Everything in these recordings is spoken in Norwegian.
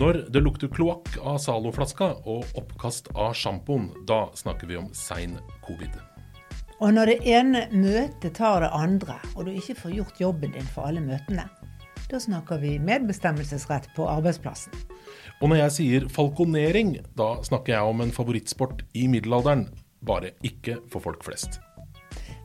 Når det lukter kloakk av Zalo-flaska og oppkast av sjampoen, da snakker vi om sein covid. Og når det ene møtet tar det andre, og du ikke får gjort jobben din for alle møtene, da snakker vi medbestemmelsesrett på arbeidsplassen. Og når jeg sier falkonering, da snakker jeg om en favorittsport i middelalderen, bare ikke for folk flest.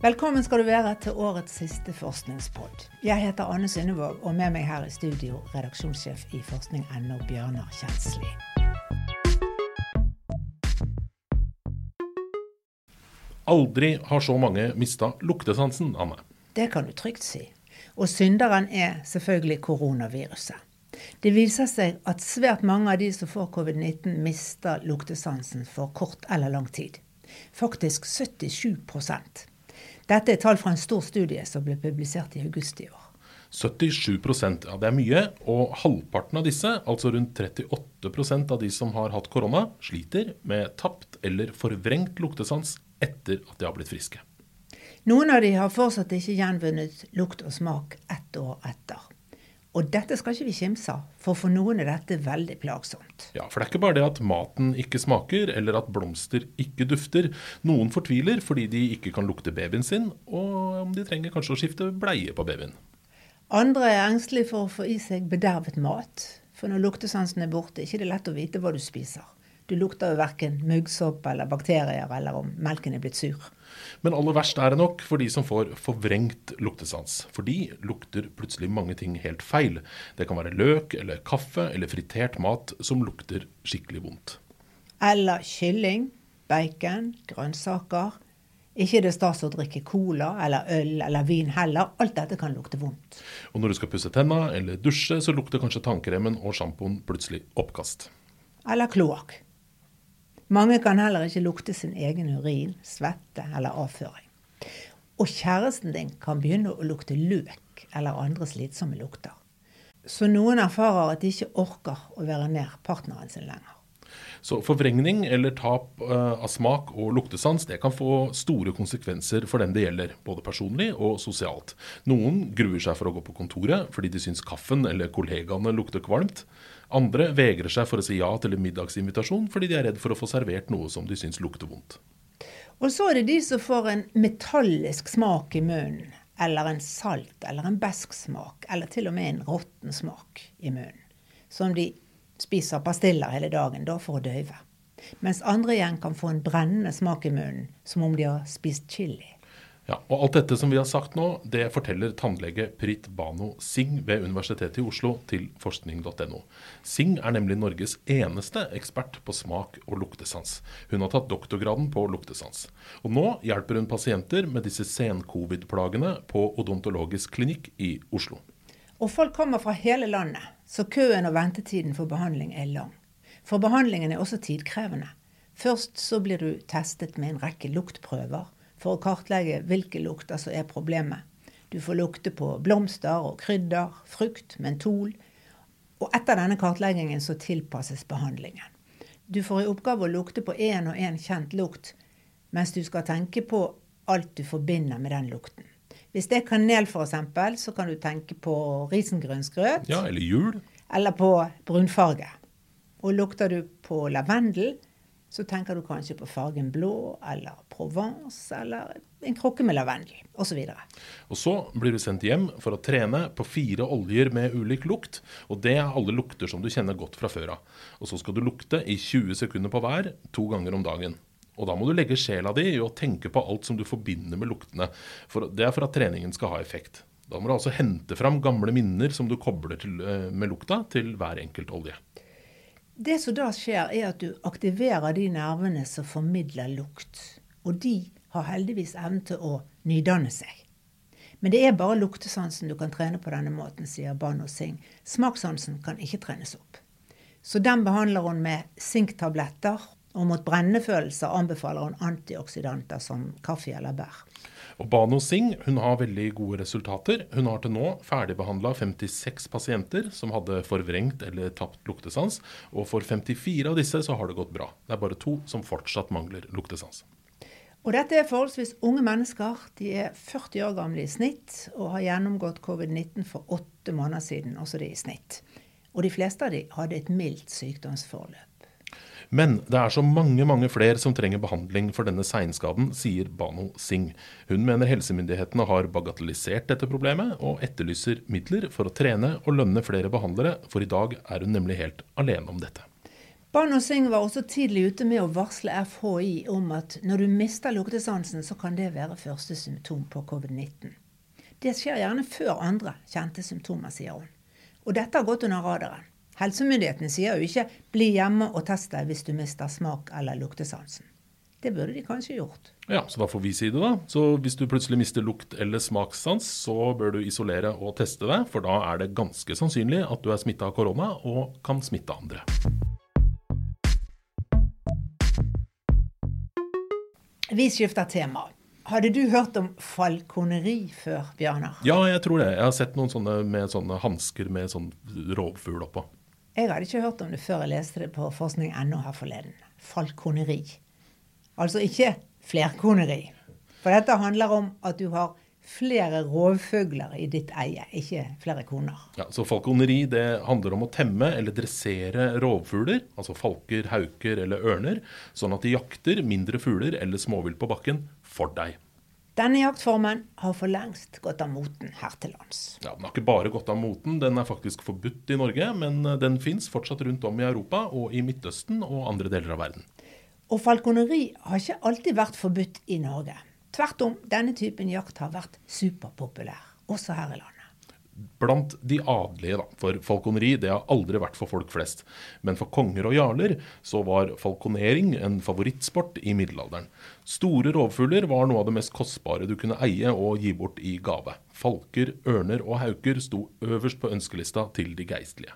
Velkommen skal du være til årets siste forskningspod. Jeg heter Anne Synnevåg, og med meg her i studio redaksjonssjef i forskning.no, Bjørnar Kjensli. Aldri har så mange mista luktesansen, Anne. Det kan du trygt si. Og synderen er selvfølgelig koronaviruset. Det viser seg at svært mange av de som får covid-19, mister luktesansen for kort eller lang tid. Faktisk 77 Dette er tall fra en stor studie som ble publisert i august i år. 77% ja det er mye. Og halvparten av disse, altså rundt 38% av de som har hatt korona, sliter med tapt eller forvrengt luktesans etter at de har blitt friske. Noen av de har fortsatt ikke gjenvunnet lukt og smak ett år etter. Og dette skal ikke vi kimse av, for for noen er dette veldig plagsomt. Ja, For det er ikke bare det at maten ikke smaker, eller at blomster ikke dufter. Noen fortviler fordi de ikke kan lukte babyen sin, og de trenger kanskje å skifte bleie på babyen. Andre er engstelige for å få i seg bedervet mat. For når luktesansen er borte, er det ikke lett å vite hva du spiser. Du lukter jo verken muggsopp eller bakterier, eller om melken er blitt sur. Men aller verst er det nok for de som får forvrengt luktesans. For de lukter plutselig mange ting helt feil. Det kan være løk eller kaffe eller fritert mat som lukter skikkelig vondt. Eller kylling, bacon, grønnsaker. Ikke er det stas å drikke cola eller øl eller vin heller. Alt dette kan lukte vondt. Og når du skal pusse tenna eller dusje, så lukter kanskje tannkremen og sjampoen plutselig oppkast. Eller kloakk. Mange kan heller ikke lukte sin egen urin, svette eller avføring. Og kjæresten din kan begynne å lukte løk eller andre slitsomme lukter. Så noen erfarer at de ikke orker å være nær partneren sin lenger. Så forvrengning eller tap uh, av smak og luktesans det kan få store konsekvenser for den det gjelder, både personlig og sosialt. Noen gruer seg for å gå på kontoret fordi de syns kaffen eller kollegaene lukter kvalmt. Andre vegrer seg for å si ja til en middagsinvitasjon fordi de er redd for å få servert noe som de syns lukter vondt. Og så er det de som får en metallisk smak i munnen, eller en salt eller en besk smak, eller til og med en råtten smak i munnen. Som de spiser pastiller hele dagen, da for å døyve. Mens andre igjen kan få en brennende smak i munnen, som om de har spist chili. Ja, og Alt dette som vi har sagt nå, det forteller tannlege Prit Bano Singh ved Universitetet i Oslo til forskning.no. Singh er nemlig Norges eneste ekspert på smak og luktesans. Hun har tatt doktorgraden på luktesans. Og nå hjelper hun pasienter med disse sen-covid-plagene på odontologisk klinikk i Oslo. Og folk kommer fra hele landet, så køen og ventetiden for behandling er lang. For behandlingen er også tidkrevende. Først så blir du testet med en rekke luktprøver for å kartlegge hvilke lukter som er problemet. Du får lukte på blomster og krydder, frukt, mentol. Og etter denne kartleggingen så tilpasses behandlingen. Du får i oppgave å lukte på én og én kjent lukt, mens du skal tenke på alt du forbinder med den lukten. Hvis det er kanel, f.eks., så kan du tenke på risengrynsgrøt. Ja, eller jul. Eller på brunfarge. Og lukter du på lavendel, så tenker du kanskje på fargen blå eller Provence eller en krukke med lavendel osv. Og, og så blir du sendt hjem for å trene på fire oljer med ulik lukt. Og det er alle lukter som du kjenner godt fra før av. Og så skal du lukte i 20 sekunder på hver, to ganger om dagen. Og da må du legge sjela di i å tenke på alt som du forbinder med luktene. For det er for at treningen skal ha effekt. Da må du altså hente fram gamle minner som du kobler til, eh, med lukta, til hver enkelt olje. Det som da skjer, er at du aktiverer de nervene som formidler lukt. Og de har heldigvis evnen til å nydanne seg. Men det er bare luktesansen du kan trene på denne måten, sier Bano Singh. Smakssansen kan ikke trenes opp. Så den behandler hun med sinktabletter, og mot brennefølelser anbefaler hun antioksidanter som kaffe eller bær. Og Bano Singh hun har veldig gode resultater. Hun har til nå ferdigbehandla 56 pasienter som hadde forvrengt eller tapt luktesans. Og for 54 av disse så har det gått bra. Det er bare to som fortsatt mangler luktesans. Og dette er forholdsvis unge mennesker. De er 40 år gamle i snitt og har gjennomgått covid-19 for åtte måneder siden, også det i snitt. Og de fleste av de hadde et mildt sykdomsforløp. Men det er så mange mange flere som trenger behandling for denne seinskaden, sier Bano Singh. Hun mener helsemyndighetene har bagatellisert dette problemet, og etterlyser midler for å trene og lønne flere behandlere, for i dag er hun nemlig helt alene om dette. Bano Singh var også tidlig ute med å varsle FHI om at når du mister luktesansen, så kan det være første symptom på covid-19. Det skjer gjerne før andre kjente symptomer, sier hun. Og dette har gått under radaren. Helsemyndighetene sier jo ikke 'bli hjemme og test deg hvis du mister smak eller luktesansen'. Det burde de kanskje gjort. Ja, Så hva får vi si det, da. Så hvis du plutselig mister lukt eller smakssans, så bør du isolere og teste deg, for da er det ganske sannsynlig at du er smitta av korona og kan smitte andre. Vi skifter tema. Hadde du hørt om falkoneri før, Bjørnar? Ja, jeg tror det. Jeg har sett noen sånne med sånne hansker med sånn rovfugl oppå. Jeg hadde ikke hørt om det før jeg leste det på forskning.no her forleden. Falkoneri. Altså ikke flerkoneri. For dette handler om at du har flere rovfugler i ditt eie, ikke flere koner. Ja, så Falkoneri det handler om å temme eller dressere rovfugler, altså falker, hauker eller ørner, sånn at de jakter mindre fugler eller småvilt på bakken for deg. Denne jaktformen har for lengst gått av moten her til lands. Ja, Den har ikke bare gått av moten, den er faktisk forbudt i Norge. Men eh, den fins fortsatt rundt om i Europa og i Midtøsten og andre deler av verden. Og falkoneri har ikke alltid vært forbudt i Norge. Tvert om, denne typen jakt har vært superpopulær, også her i landet blant de adelige. Da. For falkoneri det har aldri vært for folk flest. Men for konger og jarler så var falkonering en favorittsport i middelalderen. Store rovfugler var noe av det mest kostbare du kunne eie og gi bort i gave. Falker, ørner og hauker sto øverst på ønskelista til de geistlige.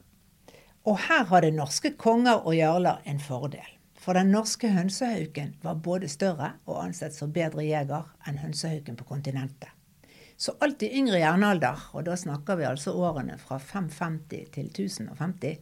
Og her hadde norske konger og jarler en fordel. For den norske hønsehauken var både større og ansett som bedre jeger enn hønsehauken på kontinentet. Så alt i yngre jernalder, og da snakker vi altså årene fra 550 til 1050,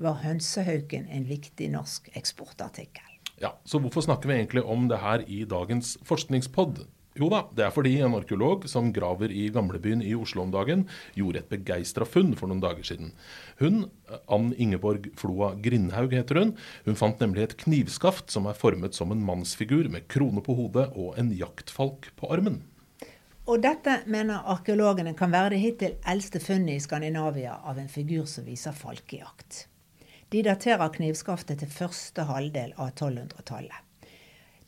var hønsehauken en viktig norsk eksportartikkel. Ja, Så hvorfor snakker vi egentlig om det her i dagens forskningspod? Jo da, det er fordi en arkeolog som graver i gamlebyen i Oslo om dagen, gjorde et begeistra funn for noen dager siden. Hun, Ann Ingeborg Floa Grindhaug heter hun, hun fant nemlig et knivskaft som er formet som en mannsfigur med krone på hodet og en jaktfalk på armen. Og dette mener arkeologene kan være det hittil eldste funnet i Skandinavia av en figur som viser falkejakt. De daterer knivskaftet til første halvdel av 1200-tallet.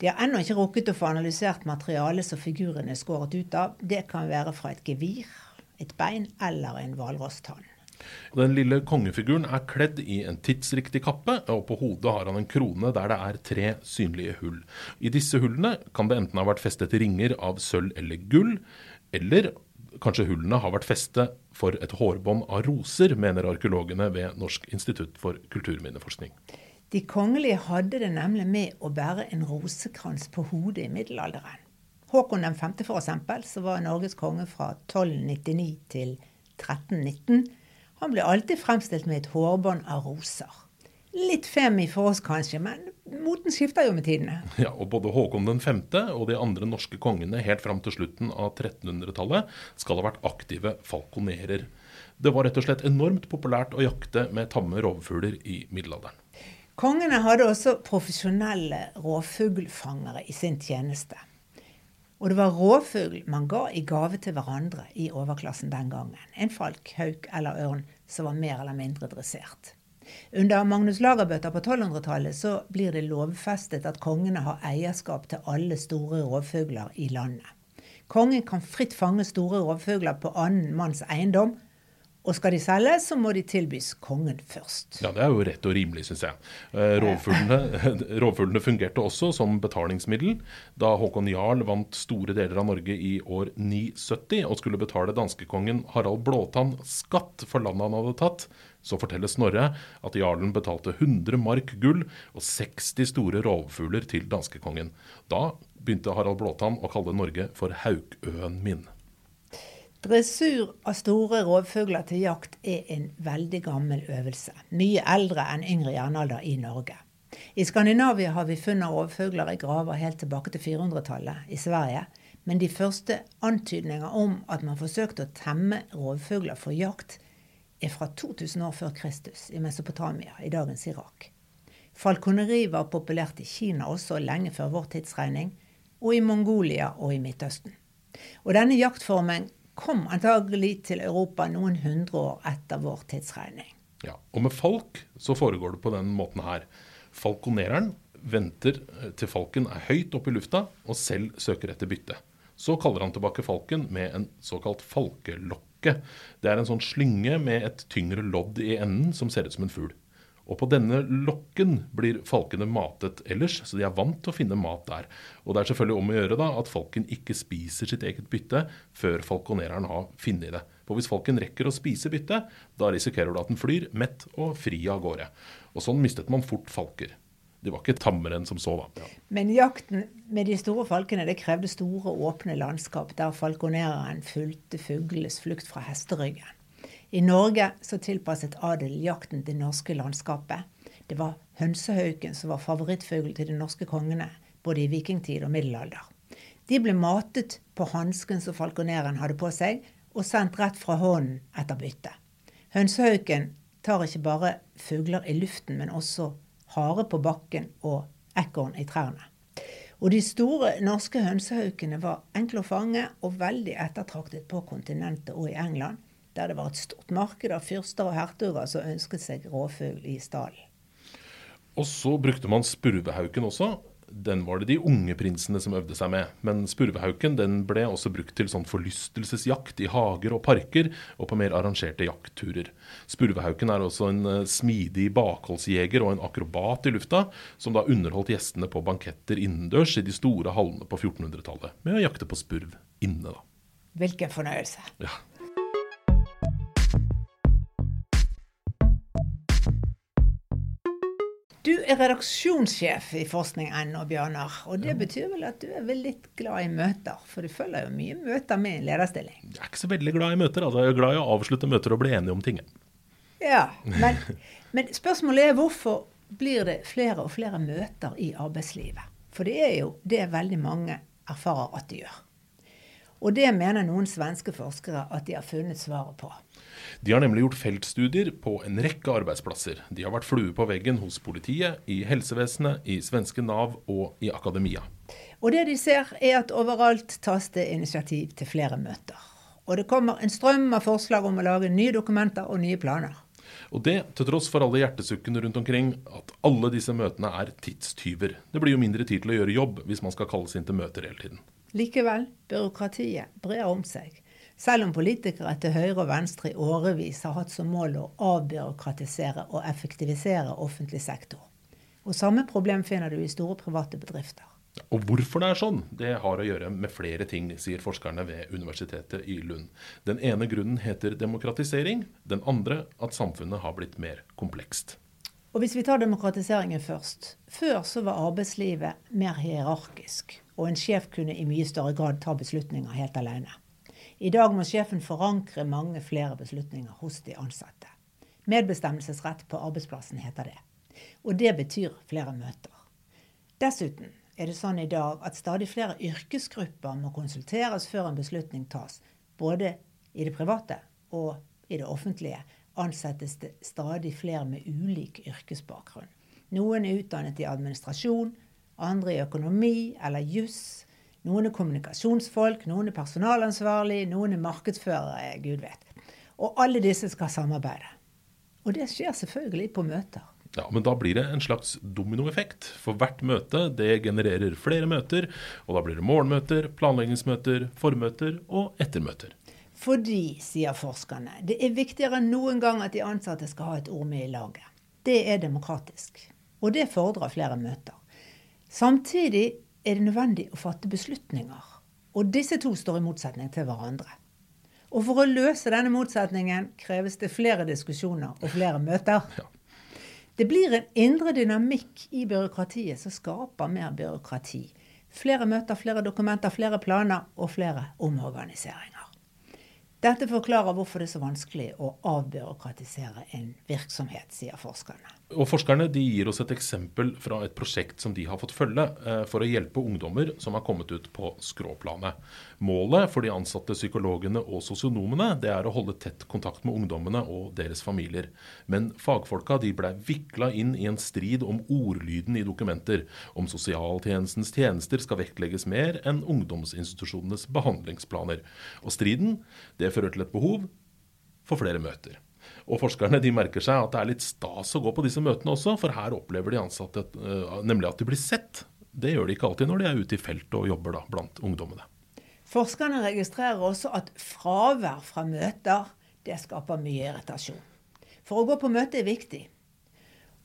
De har ennå ikke rukket å få analysert materialet som figuren er skåret ut av. Det kan være fra et gevir, et bein eller en hvalrosstann. Den lille kongefiguren er kledd i en tidsriktig kappe, og på hodet har han en krone der det er tre synlige hull. I disse hullene kan det enten ha vært festet ringer av sølv eller gull, eller kanskje hullene har vært festet for et hårbånd av roser, mener arkeologene ved Norsk institutt for kulturminneforskning. De kongelige hadde det nemlig med å bære en rosekrans på hodet i middelalderen. Håkon 5., f.eks., som var Norges konge fra 1299 til 1319, han ble alltid fremstilt med et hårbånd av roser. Litt femi for oss kanskje, men moten skifter jo med tidene. Ja, og Både Håkon 5. og de andre norske kongene helt fram til slutten av 1300-tallet skal ha vært aktive falkonerer. Det var rett og slett enormt populært å jakte med tamme rovfugler i middelalderen. Kongene hadde også profesjonelle rovfuglfangere i sin tjeneste. Og det var rovfugl man ga i gave til hverandre i overklassen den gangen. En falk, hauk eller ørn som var mer eller mindre dressert. Under Magnus Lagerbøtta på 1200-tallet så blir det lovfestet at kongene har eierskap til alle store rovfugler i landet. Kongen kan fritt fange store rovfugler på annen manns eiendom, og skal de selge, så må de tilbys kongen først. Ja, Det er jo rett og rimelig, syns jeg. Eh, rovfuglene, fungerte også som betalingsmiddel. Da Håkon Jarl vant store deler av Norge i år 970 og skulle betale danskekongen Harald Blåtann skatt for landet han hadde tatt, så forteller Snorre at jarlen betalte 100 mark gull og 60 store rovfugler til danskekongen. Da begynte Harald Blåtann å kalle Norge for Haukøen min. Dressur av store rovfugler til jakt er en veldig gammel øvelse. Mye eldre enn yngre jernalder i Norge. I Skandinavia har vi funnet rovfugler i graver helt tilbake til 400-tallet i Sverige. Men de første antydninger om at man forsøkte å temme rovfugler for jakt, er fra 2000 år før Kristus i Mesopotamia, i dagens Irak. Falkoneri var populært i Kina også lenge før vår tidsregning, og i Mongolia og i Midtøsten. Og denne jaktformen kom antagelig til Europa noen hundre år etter vår tidsregning. Ja, Og med falk så foregår det på den måten her. Falkonereren venter til falken er høyt oppe i lufta og selv søker etter bytte. Så kaller han tilbake falken med en såkalt falkelokke. Det er en sånn slynge med et tyngre lodd i enden som ser ut som en fugl. Og på denne lokken blir falkene matet ellers, så de er vant til å finne mat der. Og det er selvfølgelig om å gjøre da at falken ikke spiser sitt eget bytte før falkonereren har funnet det. For hvis falken rekker å spise byttet, da risikerer du at den flyr mett og fri av gårde. Og sånn mistet man fort falker. De var ikke tammere enn som så, da. Ja. Men jakten med de store falkene det krevde store, åpne landskap der falkonereren fulgte fuglenes flukt fra hesteryggen. I Norge så tilpasset adelen jakten det norske landskapet. Det var hønsehauken som var favorittfuglen til de norske kongene, både i vikingtid og middelalder. De ble matet på hansken som falkoneren hadde på seg, og sendt rett fra hånden etter bytte. Hønsehauken tar ikke bare fugler i luften, men også hare på bakken og ekorn i trærne. Og de store norske hønsehaukene var enkle å fange og veldig ettertraktet på kontinentet og i England der det var et stort marked av fyrster og hertuger som ønsket seg rovfugl i stallen. Og så brukte man spurvehauken også. Den var det de unge prinsene som øvde seg med. Men spurvehauken den ble også brukt til sånn forlystelsesjakt i hager og parker, og på mer arrangerte jaktturer. Spurvehauken er også en uh, smidig bakholdsjeger og en akrobat i lufta, som da underholdt gjestene på banketter innendørs i de store hallene på 1400-tallet, med å jakte på spurv inne, da. Hvilken fornøyelse. Ja. Du er redaksjonssjef i forskning.no, Bjørnar. Og det betyr vel at du er vel litt glad i møter? For du følger jo mye møter med i en lederstilling. Jeg er ikke så veldig glad i møter. Altså. Jeg er glad i å avslutte møter og bli enige om ting. Ja, men, men spørsmålet er hvorfor blir det flere og flere møter i arbeidslivet? For det er jo det veldig mange erfarer at de gjør. Og det mener noen svenske forskere at de har funnet svaret på. De har nemlig gjort feltstudier på en rekke arbeidsplasser. De har vært flue på veggen hos politiet, i helsevesenet, i svenske Nav og i akademia. Og det de ser, er at overalt tas det initiativ til flere møter. Og det kommer en strøm av forslag om å lage nye dokumenter og nye planer. Og det til tross for alle hjertesukkene rundt omkring, at alle disse møtene er tidstyver. Det blir jo mindre tid til å gjøre jobb hvis man skal kalles inn til møter hele tiden. Likevel, byråkratiet brer om seg. Selv om politikere til høyre og venstre i årevis har hatt som mål å avbyråkratisere og effektivisere offentlig sektor. Og samme problem finner du i store private bedrifter. Og hvorfor det er sånn, det har å gjøre med flere ting, sier forskerne ved Universitetet i Lund. Den ene grunnen heter demokratisering, den andre at samfunnet har blitt mer komplekst. Og hvis vi tar demokratiseringen først. Før så var arbeidslivet mer hierarkisk, og en sjef kunne i mye større grad ta beslutninger helt alene. I dag må sjefen forankre mange flere beslutninger hos de ansatte. Medbestemmelsesrett på arbeidsplassen heter det. Og det betyr flere møter. Dessuten er det sånn i dag at stadig flere yrkesgrupper må konsulteres før en beslutning tas. Både i det private og i det offentlige ansettes det stadig flere med ulik yrkesbakgrunn. Noen er utdannet i administrasjon, andre i økonomi eller juss. Noen er kommunikasjonsfolk, noen er personalansvarlig, noen er markedsførere, gud vet. Og alle disse skal samarbeide. Og det skjer selvfølgelig på møter. Ja, Men da blir det en slags dominoeffekt. For hvert møte det genererer flere møter. Og da blir det morgenmøter, planleggingsmøter, formøter og ettermøter. Fordi, sier forskerne, det er viktigere enn noen gang at de ansatte skal ha et ord med i laget. Det er demokratisk. Og det fordrer flere møter. Samtidig er det nødvendig å fatte beslutninger. Og disse to står i motsetning til hverandre. Og for å løse denne motsetningen kreves det flere diskusjoner og flere møter. Det blir en indre dynamikk i byråkratiet som skaper mer byråkrati. Flere møter, flere dokumenter, flere planer og flere omorganiseringer. Dette forklarer hvorfor det er så vanskelig å avbyråkratisere en virksomhet, sier forskerne. Og Forskerne de gir oss et eksempel fra et prosjekt som de har fått følge eh, for å hjelpe ungdommer som har kommet ut på skråplanet. Målet for de ansatte psykologene og sosionomene det er å holde tett kontakt med ungdommene og deres familier. Men fagfolka de ble vikla inn i en strid om ordlyden i dokumenter, om sosialtjenestens tjenester skal vektlegges mer enn ungdomsinstitusjonenes behandlingsplaner. Og striden det fører til et behov for flere møter. Og Forskerne de merker seg at det er litt stas å gå på disse møtene også, for her opplever de ansatte uh, nemlig at de blir sett. Det gjør de ikke alltid når de er ute i feltet og jobber da, blant ungdommene. Forskerne registrerer også at fravær fra møter det skaper mye irritasjon. For å gå på møte er viktig.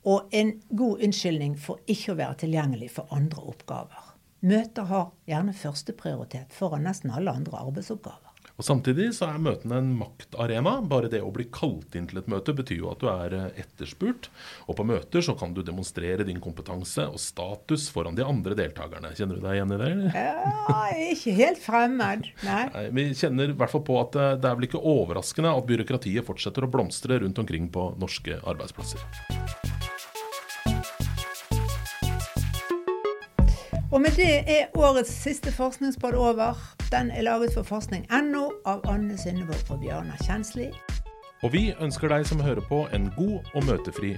Og en god unnskyldning for ikke å være tilgjengelig for andre oppgaver. Møter har gjerne førsteprioritet foran nesten alle andre arbeidsoppgaver. Og Samtidig så er møtene en maktarena. Bare det å bli kalt inn til et møte betyr jo at du er eh, etterspurt. Og på møter så kan du demonstrere din kompetanse og status foran de andre deltakerne. Kjenner du deg igjen i det? Ja, ikke helt fremmed, nei. nei. Vi kjenner i hvert fall på at eh, det er vel ikke overraskende at byråkratiet fortsetter å blomstre rundt omkring på norske arbeidsplasser. Og med det er årets siste forskningsbad over. Den er laget for forskning.no av Anne Synnevold og Bjørnar Kjensli. Og vi ønsker deg som hører på en god og møtefri